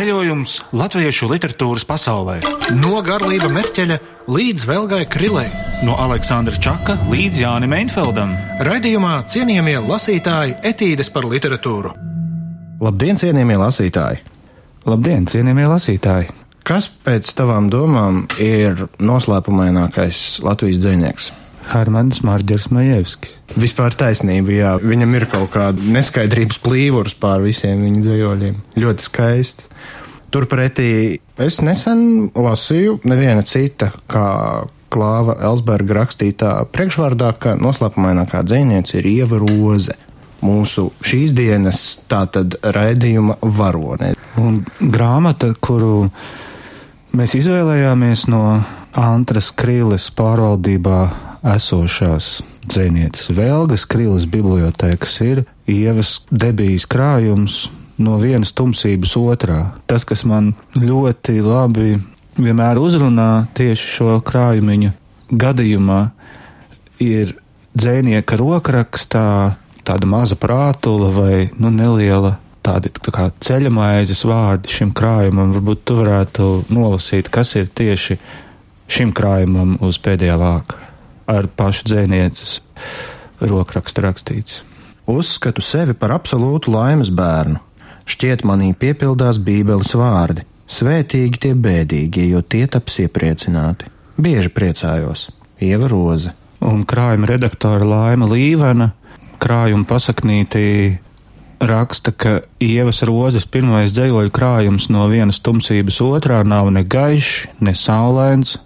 Ceļojums latviešu literatūras pasaulē. No Garlība Merķeļa līdz Velgai Krilei. No Aleksandra Čaka līdz Jānim Einfeldam. Raidījumā cienījamie lasītāji etīdes par literatūru. Labdien, cienījamie lasītāji! Labdien, cienījamie lasītāji! Kas pēc tavām domām ir noslēpumainākais Latvijas dzinieks? Hermanis Mārģers Majevskis. Vispār taisnība, jā. Viņam ir kaut kāda neskaidrības plīvurs pār visiem viņa dzējoļiem. Ļoti skaisti. Turpretī es nesen lasīju neviena cita, kā Klāva Elsberga rakstītā priekšvārdā, ka noslēpumainākā dzēniece ir Ieva Roze. Mūsu šīs dienas tātad raidījuma varone. Un grāmata, kuru mēs izvēlējāmies no Antras Krīles pārvaldībā esošās dzēnietes Velgas Krīles bibliotēkas, ir Ievas debijas krājums no vienas tumsības otrā. Tas, kas man ļoti labi vienmēr uzrunā tieši šo krājumiņu gadījumā, ir dzēnieka rokrakstā tāda maza prātula vai nu, neliela tādi tā kā ceļamaizes vārdi šim krājumam. Varbūt tu varētu nolasīt, kas ir tieši šim krājumam uz pēdējā vāka ar pašu dzēnieces rokrakstu rakstīts. Uzskatu sevi par absolūtu laimes bērnu Šķiet, manī piepildās Bībeles vārdi: Svētīgi tie bēdīgie, jo tie taps iepriecināti. Bieži priecājos, Ieva Roze. Un krājuma redaktora Laima Līvena krājuma pasaknītī raksta, ka Ievas rozes pirmais dzējoļu krājums no vienas tumsības otrā nav ne gaišs, ne saulains.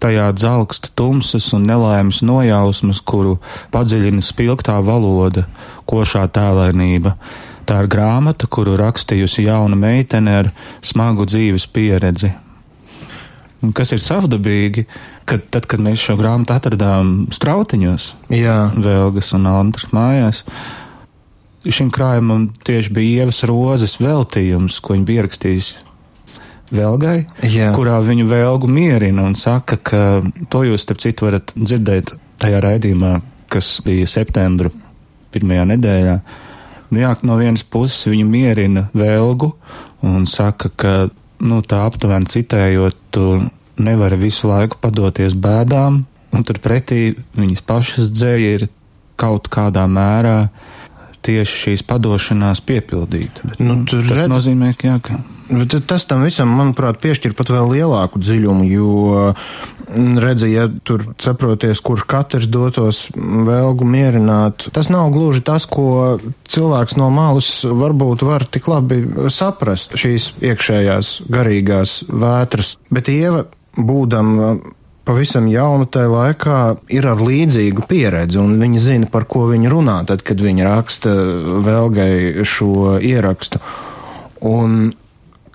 Tajā dzelkst tumsas un nelaimes nojausmas, kuru padziļina spilgtā valoda, košā tēlainība, Tā ir grāmata, kuru rakstījusi jauna meitene ar smagu dzīves pieredzi. Un kas ir savdabīgi, kad tad, kad mēs šo grāmatu atradām strautiņos, Jā. Vēlgas un Antras mājās, šim krājumam tieši bija ievas rozes veltījums, ko viņa bija rakstījis Velgai, Jā. kurā viņu vēlgu mierina un saka, ka to jūs, starp citu, varat dzirdēt tajā raidījumā, kas bija septembra pirmajā nedēļā. Nu, jā, no vienas puses viņu mierina vēlgu un saka, ka nu, tā aptuveni citējot, tu nevari visu laiku padoties bēdām, un turpretī viņas pašas dzēja ir kaut kādā mērā tieši šīs padošanās piepildīta. Bet, Nu, nu, tas redz- nozīmē, ka, jā, ka Bet Tas tam visam, manuprāt, piešķir pat vēl lielāku dziļumu, jo mm, redzi, ja tur saproties, kurš katrs dotos vēlgu mierināt, tas nav gluži tas, ko cilvēks no malas varbūt var tik labi saprast šīs iekšējās garīgās vētras. Bet Ieva, būdama pavisam jauna tajā laikā, ir ar līdzīgu pieredzi, un viņa zina, par ko viņa runā, tad, kad viņa raksta vēlgai šo ierakstu. Un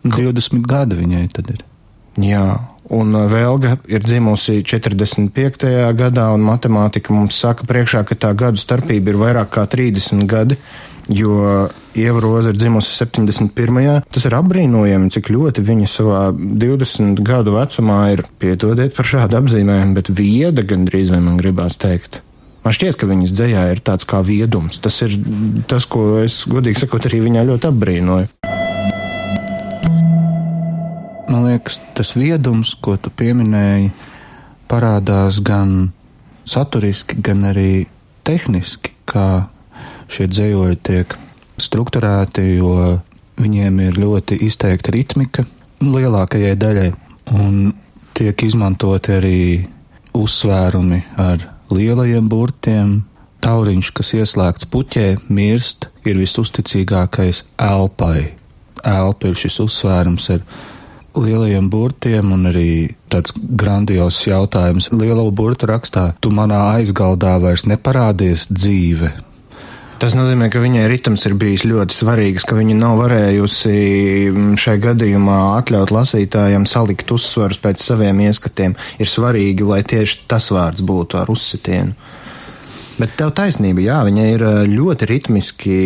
20 gadi viņai tad ir. Jā, un Vēlga ir dzimusi 45. gadā, un matemātika mums saka priekšā, ka tā gadu starpība ir vairāk kā 30 gadi, jo Ieva Roza ir dzimusi 71. Tas ir apbrīnojami, cik ļoti viņa savā 20 gadu vecumā ir, piedodiet par šādu apzīmējumu, bet vieda gandrīz vai man gribās teikt. Man šķiet, ka viņas dzējā ir tāds kā viedums. Tas ir tas, ko es godīgi sakot arī viņā ļoti apbrīnoju. Man liekas, tas viedums, ko tu pieminēji, parādās gan saturiski, gan arī tehniski, kā šie dzējoļi tiek strukturēti, jo viņiem ir ļoti izteikta ritmika lielākajai daļai, un tiek izmantoti arī uzsvērumi ar lielajiem burtiem. Tauriņš, kas ieslēgts puķē, mirst, ir visusticīgākais elpai. Elpa ir šis uzsvērums ar lielajiem burtiem un arī tāds grandios jautājums. Lielo burtu rakstā, tu manā aizgaldā vairs neparādies dzīve. Tas nozīmē, ka viņai ritms ir bijis ļoti svarīgs, ka viņa nav varējusi mm, šai gadījumā atļaut lasītājiem salikt uzsvarus pēc saviem ieskatiem. Ir svarīgi, lai tieši tas vārds būtu ar uzsitienu. Bet tev taisnība, jā, viņai ir eh, ļoti ritmiski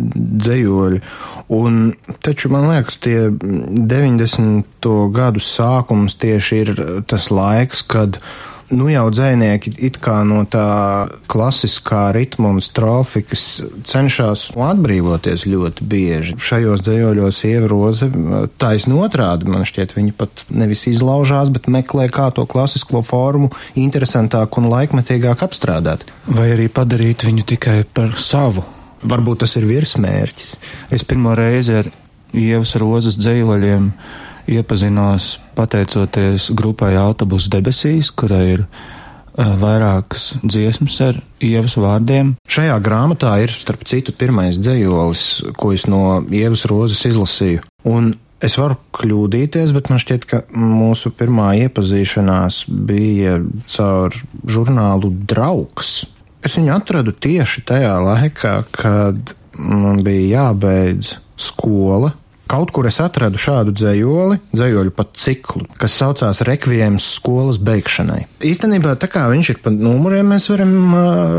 dzējoļi. Un taču man liekas, tie 90. gadu sākums tieši ir tas laiks, kad nu jau dzēnieki it kā no tā klasiskā ritma un strofikas cenšas atbrīvoties ļoti bieži. Šajos dzējoļos ievroze taisn otrādi, man šķiet, viņi pat nevis izlaužās, bet meklē, kā to klasisko formu interesantāk un laikmetīgāk apstrādāt. Vai arī padarīt viņu tikai par savu. Varbūt tas ir virsmērķis. Es pirmo reizi ar Ievas rozes dzējoļiem iepazinos pateicoties grupai Autobus debesīs, kurai ir uh, vairākas dziesmas ar ievas vārdiem. Šajā grāmatā ir, starp citu, pirmais dzējolis, ko es no ievas rozes izlasīju. Un Es varu kļūdīties, bet man šķiet, ka mūsu pirmā iepazīšanās bija caur žurnālu Draugs. Es viņu atradu tieši tajā laikā, kad man bija jābeidz skola, Kaut kur es atradu šādu dzējoli, dzējoļu pat ciklu, kas saucās Rekvijams skolas beigšanai. Īstenībā, tā kā viņš ir pa numuriem, mēs varam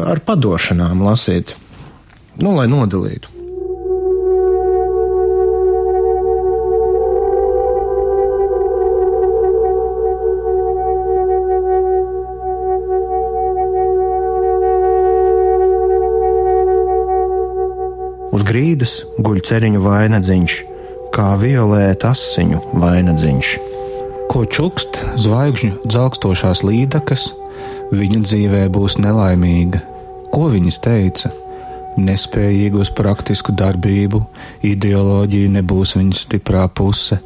ar padošanām lasīt, nu, lai nodalītu. Uz grīdas guļ ceriņu vainadziņš, kā violēta asiņu vainadziņš. Ko čukst zvaigžņu dzelkstošās līdakas, viņa dzīvē būs nelaimīga. Ko viņas teica? Nespējīga uz praktisku darbību, ideoloģija nebūs viņas stiprā puse.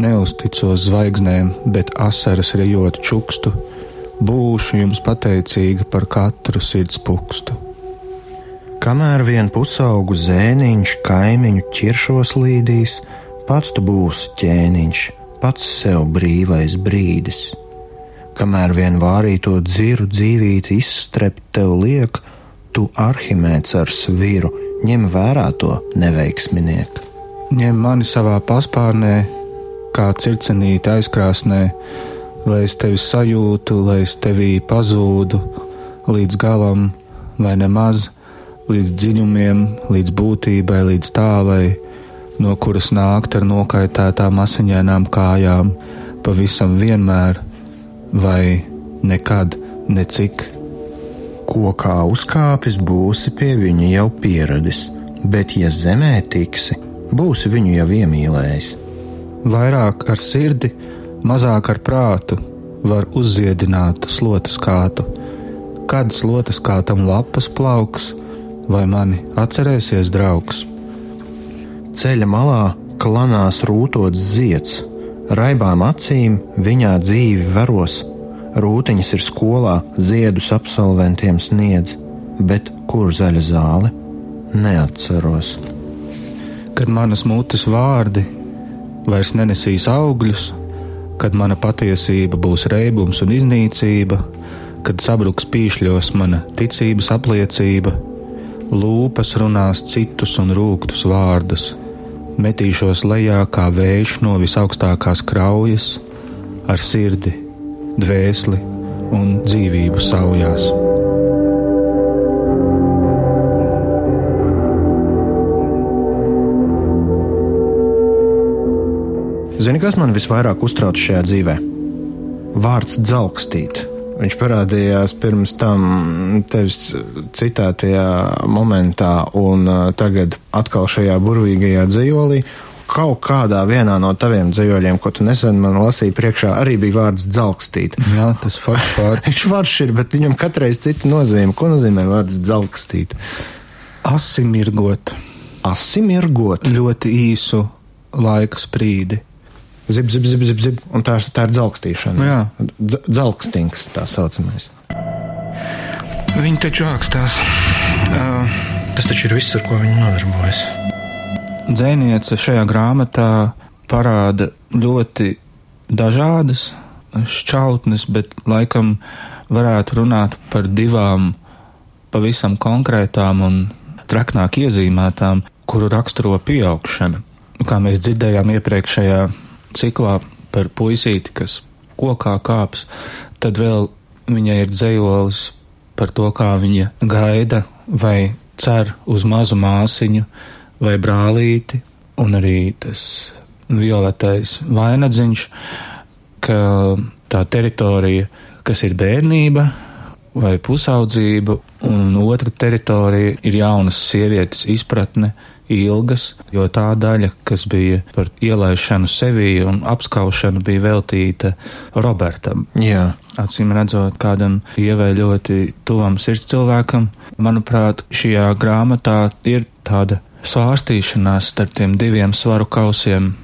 Neusticos zvaigznēm, bet asaras rejot čukstu, būšu jums pateicīga par katru sirds pukstu. Kamēr vien pusaugu zēniņš kaimiņu ķiršos līdīs, pats tu būsi ķēniņš, pats sev brīvais brīdis. Kamēr vien vārīto dziru dzīvīti izstrept tev liek, tu arhimēts ar sviru, ņem vērā to neveiksminieku. Ņem mani savā paspārnē, kā circenīti aizkrāsnē, lai es tevi sajūtu, lai es tevī pazūdu līdz galam vai nemaz līdz dziļumiem, līdz būtībai, līdz tālai, no kuras nākt ar nokaitētām asiņainām kājām, pavisam vienmēr, vai nekad, necik. Kokā uzkāpis būsi pie viņa jau pieradis, bet, ja zemē tiksi, būsi viņu jau iemīlējis. Vairāk ar sirdi, mazāk ar prātu var uzziedināt slotas kātu, kad slotas kātam lapas plauks, vai mani atcerēsies draugs? Ceļa malā klanās rūtots zieds, raibām acīm viņā dzīvi veros. Rūtiņas ir skolā, ziedus absolventiem sniedz, bet kur zaļa zāle? Neatceros. Kad manas mutes vārdi vairs nenesīs augļus, kad mana patiesība būs reibums un iznīcība, kad sabruks pīšļos mana ticības apliecība, lūpas runās citus un rūktus vārdus, metīšos lejā kā vējš no visaugstākās kraujas, ar sirdi, dvēseli un dzīvību saujās. Zini, kas man visvairāk uztrauc šajā dzīvē? Vārds dzelkstīt. Viņš parādījās pirms tam tevis citātajā momentā, un uh, tagad atkal šajā burvīgajā dzējolī. Kaut kādā vienā no taviem dzējoļiem, ko tu nesen man lasīji priekšā, arī bija vārds dzelkstīt. Jā, tas foršs vārds. Viņš foršs ir, bet viņam katreiz cita nozīme. Ko nozīmē vārds dzelkstīt? Asimirgot. Asimirgot. Ļoti īsu laika sprīdi zip, zip, zip, zip, zip un tā, tā ir dzelkstīšana. Jā, D dzelkstings tā saucamais. Viņi taču ākstās. Uh, tas taču ir viss, ar ko viņi nodarbojas. Dzēniece šajā grāmatā parāda ļoti dažādas šķautnes, bet laikam varētu runāt par divām pavisam konkrētām un traknāk iezīmētām, kuru raksturo pieaugšana. Kā mēs dzirdējām iepriekšējā ciklā par puisīti, kas kokā kāps, tad vēl viņai ir dzējolis par to, kā viņa gaida vai cer uz mazu māsiņu vai brālīti, un arī tas violetais vainadziņš, ka tā teritorija, kas ir bērnība vai pusaudzība, un otra teritorija ir jaunas sievietes izpratne, ilgas, jo tā daļa, kas bija par ielaišanu sevī un apskaušanu, bija veltīta Robertam. Jā. Acīm redzot, kādam ievai ļoti tuvam sirds cilvēkam, manuprāt, šajā grāmatā ir tāda svārstīšanās starp tiem diviem svaru kausiem,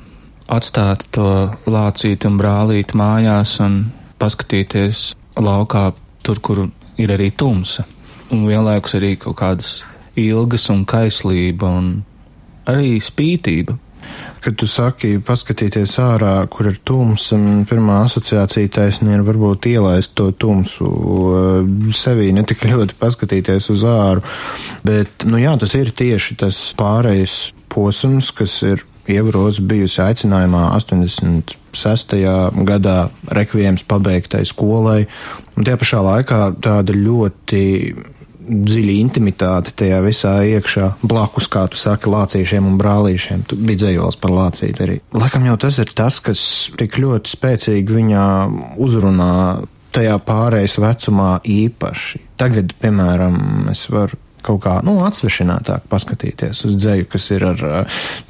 atstāt to lācīti un brālīti mājās un paskatīties laukā tur, kur ir arī tumsa, un vienlaikus arī kaut kādas ilgas un kaislība un arī spītība. Kad tu saki, paskatīties ārā, kur ir tums, pirmā asociācija taisnība ir varbūt ielaist to tumsu eh, sevī, ne tik ļoti paskatīties uz āru. Bet, nu jā, tas ir tieši tas pārējais posms, kas ir ievarots bijusi aicinājumā 86. gadā rekvijams pabeigtai skolai, un tie pašā laikā tāda ļoti dziļa intimitāte tajā visā iekšā, blakus, kā tu saki, lācīšiem un brālīšiem. Tu biji dzējols par lācīti arī. Laikam jau tas ir tas, kas tik ļoti spēcīgi viņā uzrunā tajā pārējais vecumā īpaši. Tagad, piemēram, es varu kaut kā nu, atsvešinātāk paskatīties uz dzēju, kas ir ar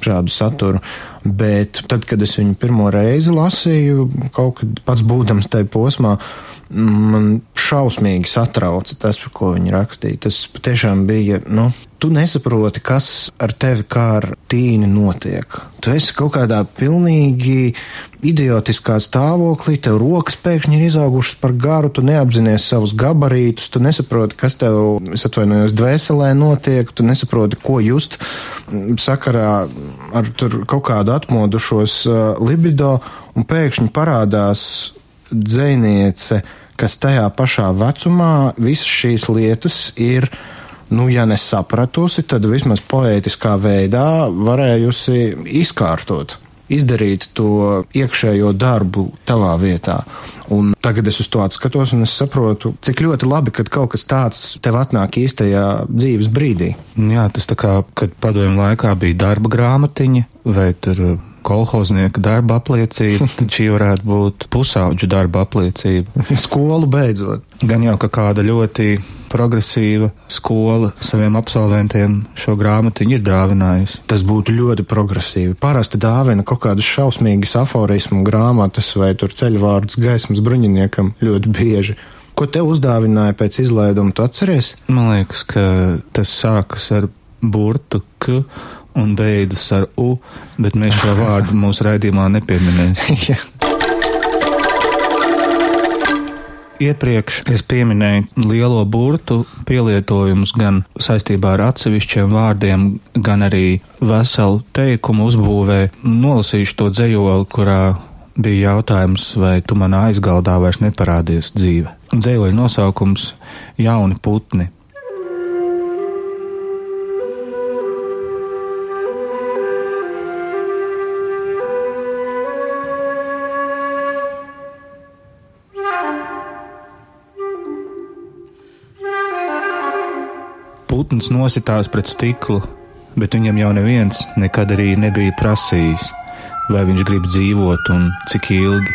šādu saturu. Bet tad, kad es viņu pirmo reizi lasīju, kaut kad pats būdams tajā posmā, man šausmīgi satrauca tas, par ko viņi rakstīja. Tas patiešām bija, nu, tu nesaproti, kas ar tevi kā ar tīni notiek. Tu esi kaut kādā pilnīgi idiotiskā stāvoklī, tev rokas pēkšņi ir izaugušas par garu, tu neapzinies savus gabarītus, tu nesaproti, kas tev, es atvainojos, dvēselē notiek, tu nesaproti, ko just sakarā ar kaut kādu atmodušos uh, libido, un pēkšņi parādās dzēniece, kas tajā pašā vecumā visas šīs lietas ir, nu, ja nesapratusi, tad vismaz poētiskā veidā varējusi izkārtot, izdarīt to iekšējo darbu tavā vietā. Un tagad es uz to atskatos, un es saprotu, cik ļoti labi, ka kaut kas tāds tev atnāk īstajā dzīves brīdī. Jā, tas tā kā, kad padomju laikā bija darba grāmatiņa vai tur kolhoznieka darba apliecība, tad šī varētu būt pusauģu darba apliecība. Skolu beidzot. Gan jau ka kāda ļoti progresīva skola saviem absolventiem šo grāmatiņu ir dāvinājusi. Tas būtu ļoti progresīvi. Parasti dāvina kaut kādas šausmīgas aforismu grāmatas vai tur ceļvārdus gaismas bruņiniekam ļoti bieži. Ko te uzdāvināja pēc izlaiduma, tu atceries? Man liekas, ka tas sākas ar burtu K un beidzas ar U, bet mēs šo vārdu mūsu raidījumā nepieminēsim. Iepriekš es pieminēju lielo burtu pielietojumus gan saistībā ar atsevišķiem vārdiem, gan arī veselu teikumu uzbūvē. Nolasīšu to dzējoli, kurā bija jautājums, vai tu manā aizgaldā vairs neparādies dzīve. Dzējoļa nosaukums - Jauni putni. Putns nositās pret stiklu, bet viņam jau neviens nekad arī nebija prasījis, vai viņš grib dzīvot un cik ilgi.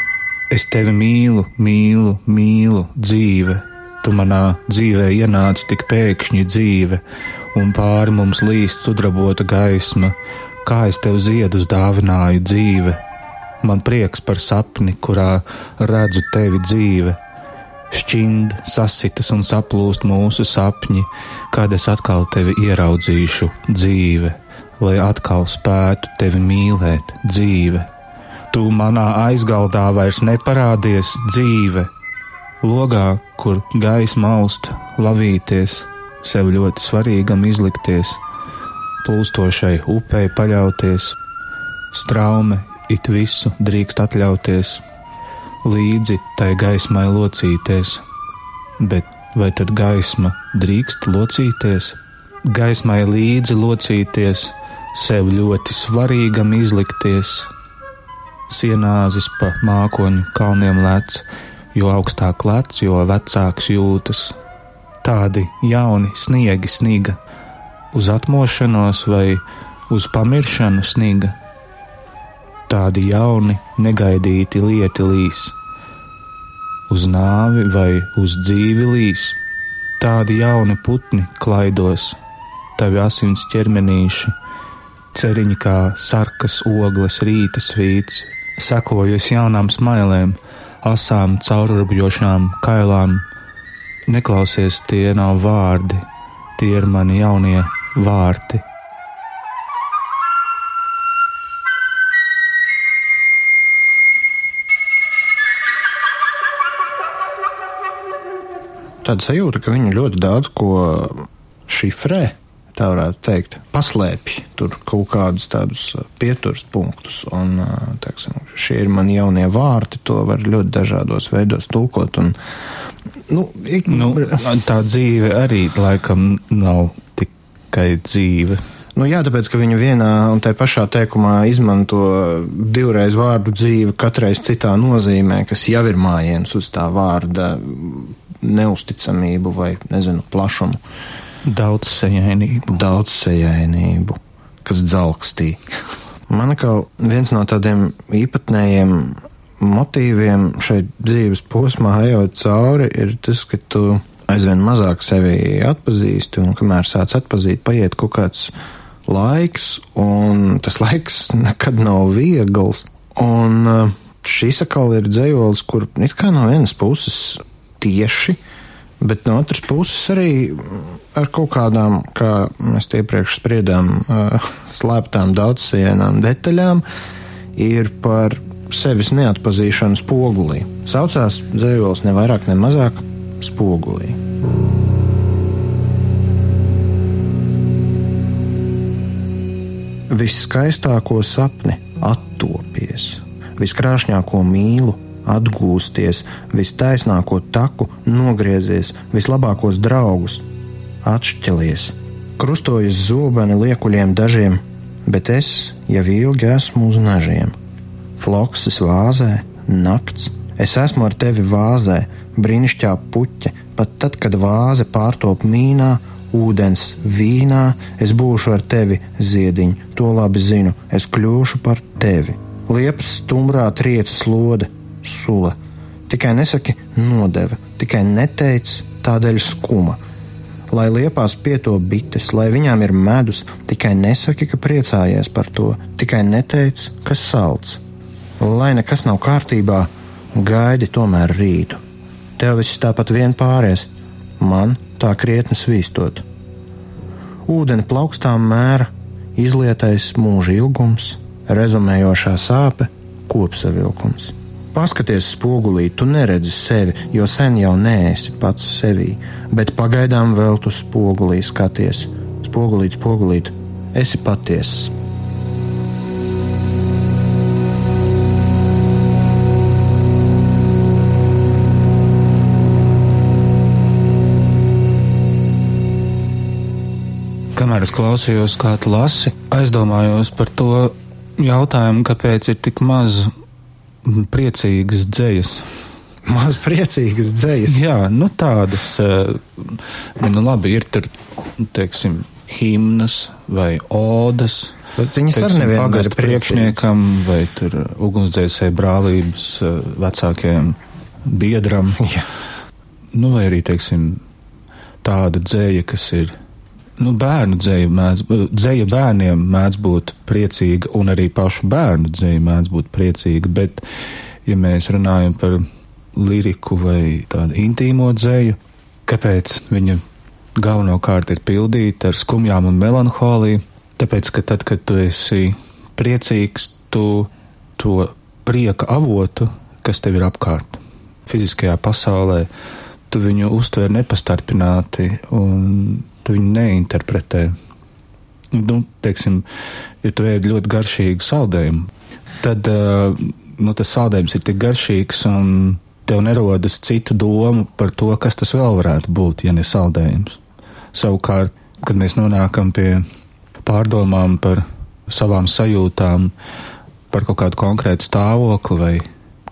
Es tevi mīlu, mīlu, mīlu, dzīve. Tu manā dzīvē ienāci tik pēkšņi dzīve, un pāri mums līst sudrabota gaisma, kā es tev ziedus dāvināju dzīve. Man prieks par sapni, kurā redzu tevi dzīve šķind, sasitas un saplūst mūsu sapņi, kad es atkal tevi ieraudzīšu dzīve, lai atkal spētu tevi mīlēt dzīve. Tu manā aizgaldā vairs neparādies dzīve, logā, kur gaisma aust, lavīties, sev ļoti svarīgam izlikties, plūstošai upei paļauties, straume it visu drīkst atļauties līdzi tai gaismai locīties, bet vai tad gaisma drīkst locīties? Gaismai līdzi locīties, sev ļoti svarīgam izlikties. Sienāzis pa mākoņu kalniem lec, jo augstāk lec, jo vecāks jūtas. Tādi jauni sniegi sniga, uz atmošanos vai uz pamiršanu sniga. Tādi jauni, negaidīti lieti līs uz nāvi vai uz dzīvi līs. Tādi jauni putni klaidos, tavi asins ķermenīši, ceriņi kā sarkas ogles rīta svīts, sekojas jaunām smailēm, asām caururbuļošām kailām. Neklausies, tie nav vārdi, tie ir mani jaunie vārti. Tāda sajūta, ka viņi ļoti daudz ko šifrē, tā varētu teikt, paslēpj tur kaut kādus tādus pieturas punktus. Un, teiksim, šie ir mani jaunie vārti, to var ļoti dažādos veidos tulkot. Un, nu, ik... nu, tā dzīve arī laikam nav tikai dzīve. Nu, jā, tāpēc, ka viņi vienā un tajā pašā teikumā izmanto divreiz vārdu dzīve, katreiz citā nozīmē, kas jau ir mājiens uz tā vārda neusticamību vai, nezinu, plašumu. Daudzsejainību. Daudzsejainību, kas dzelkstī. Man kā viens no tādiem īpatnējiem motīviem šeit dzīves posmā ejot cauri, ir tas, ka tu aizvien mazāk sevi atpazīsti, un kamēr sāc atpazīt, paiet kaut kāds laiks, un tas laiks nekad nav viegls. Un uh, šis atkal ir dzējolis, kur it kā no vienas puses tieši, bet no otras puses arī ar kaut kādām, kā mēs iepriekš spriedām, uh, slēptām daudzsienām detaļām, ir par sevis neatpazīšanu spogulī. Saucās dzējolis ne vairāk, ne mazāk spogulī. Viskaistāko sapni attopies, viskrāšņāko mīlu atgūsties, vistaisnāko taku nogriezies, vislabākos draugus atšķelies. Krustojas zobeni liekuļiem dažiem, bet es jau ilgi esmu uz nažiem. Flokses vāzē, nakts, es esmu ar tevi vāzē, brīnišķā puķe, pat tad, kad vāze pārtop mīnā, ūdens vīnā, es būšu ar tevi, ziediņ, to labi zinu, es kļūšu par tevi. Liepas stumbrā triecas lode, sula. Tikai nesaki nodeva, tikai neteic tādēļ skuma. Lai liepās pieto bites, lai viņām ir medus, tikai nesaki, ka priecājies par to, tikai neteic, kas salds. Lai nekas nav kārtībā, gaidi tomēr rītu. Tev viss tāpat vien pāries, man tā krietni svīstot. Ūdeni plaukstām mēra, izlietais mūža ilgums, rezumējošā sāpe, kopsavilkums. Paskaties spogulī, tu neredzi sevi, jo sen jau neesi pats sevī, bet pagaidām vēl tu spogulī skaties. Spogulīt, spogulīt, esi patiess. Kamēr es klausījos, kā tu lasi, aizdomājos par to jautājumu, kāpēc ir tik maz priecīgas dzējas. Maz priecīgas dzējas. Jā, nu tādas, eh, nu labi, ir tur, teiksim, himnas vai odas. Bet viņas arī nevienmēr ir priekšniekam vai tur ugunsdzēsēji brālības eh, vecākajam biedram. Jā. Nu, vai arī, teiksim, tāda dzēja, kas ir nu, bērnu dzēja, mēdz, dzēja bērniem mēdz būt priecīga, un arī pašu bērnu dzēja mēdz būt priecīga, bet, ja mēs runājam par liriku vai tādu intīmo dzēju, kāpēc viņa galvenokārt ir pildīta ar skumjām un melanholiju? Tāpēc, ka tad, kad tu esi priecīgs, tu to prieka avotu, kas tev ir apkārt, fiziskajā pasaulē, tu viņu uztver nepastarpināti un tu viņu neinterpretē. Nu, teiksim, ja tu ēd ļoti garšīgu saldējumu, tad uh, nu, tas saldējums ir tik garšīgs, un tev nerodas citu domu par to, kas tas vēl varētu būt, ja ne saldējums. Savukārt, kad mēs nonākam pie pārdomām par savām sajūtām, par kaut kādu konkrētu stāvokli vai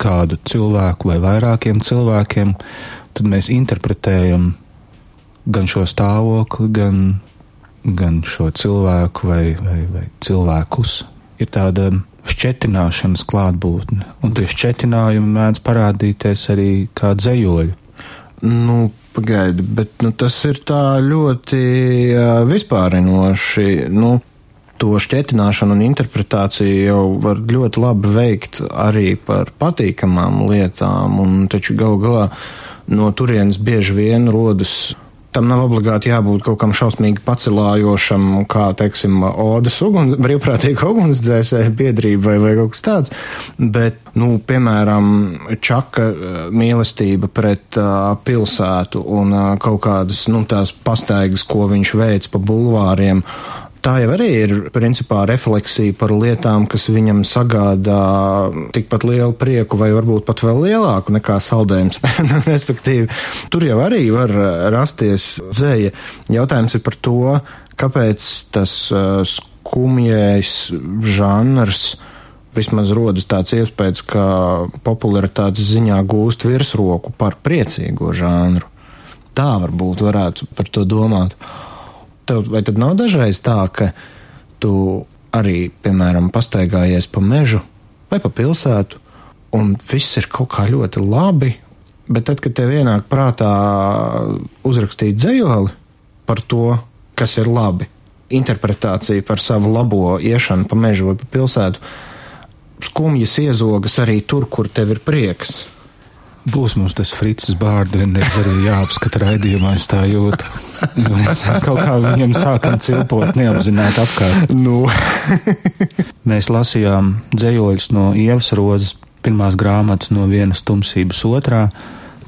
kādu cilvēku vai vairākiem cilvēkiem, tad mēs interpretējam gan šo stāvokli, gan, gan šo cilvēku vai, vai, vai cilvēkus. Ir tāda šķetināšanas klātbūtne, un tie šķetinājumi mēdz parādīties arī kā dzējoļi. Nu, pagaidi, bet nu, tas ir tā ļoti uh, vispārinoši. Nu, to šķietināšanu un interpretāciju jau var ļoti labi veikt arī par patīkamām lietām, un taču gal galā no turienes bieži vien rodas tam nav obligāti jābūt kaut kam šausmīgi pacelājošam, kā, teiksim, odas uguns, brīvprātīga ugunsdzēsēja biedrība vai, vai kaut kas tāds, bet, nu, piemēram, čaka eh, mīlestība pret uh, pilsētu un uh, kaut kādas, nu, tās pastaigas, ko viņš veids pa bulvāriem, tā jau arī ir principā refleksija par lietām, kas viņam sagādā tikpat lielu prieku vai varbūt pat vēl lielāku nekā saldējums. Respektīvi, tur jau arī var rasties dzēja. Jautājums ir par to, kāpēc tas uh, skumjais žanrs vismaz rodas tāds iespējas, ka popularitātes ziņā gūst virsroku par priecīgo žanru. Tā varbūt varētu par to domāt. Tev, vai tad nav dažreiz tā, ka tu arī, piemēram, pastaigājies pa mežu vai pa pilsētu, un viss ir kaut kā ļoti labi, bet tad, kad tev ienāk prātā uzrakstīt dzējoli par to, kas ir labi, interpretācija par savu labo iešanu pa mežu vai pa pilsētu, skumjas iezogas arī tur, kur tev ir prieks. Būs mums tas Fritzs Bārdienis arī jāapskata raidījumā, es tā jūtu. Mēs kaut kā viņam sākam cilpot neapzināti apkārt. Nu. Mēs lasījām dzējoļus no Ievas rozes, pirmās grāmatas no vienas tumsības otrā.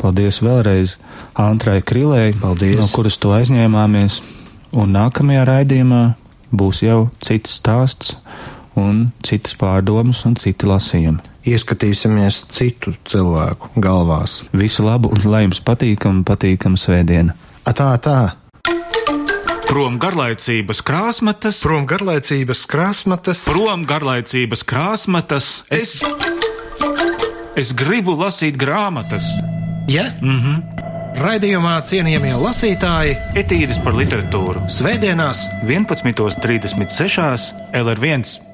Paldies vēlreiz Antrai Krilei, Paldies. no kuras to aizņēmāmies. Un nākamajā raidījumā būs jau cits stāsts un citas pārdomas un citi lasījumi. Ieskatīsimies citu cilvēku galvās. Visu labu un lai jums patīkam, patīkam svētdiena! Tā, tā. Prom garlaicības krāsmatas, Prom garlaicības krāsmatas, prom garlaicības krāsmatas. Es, es gribu lasīt grāmatas, ja? Mm -hmm. Raidījumā cienījamie lasītāji etīdes par literatūru. Svētdienās 11.36. LR1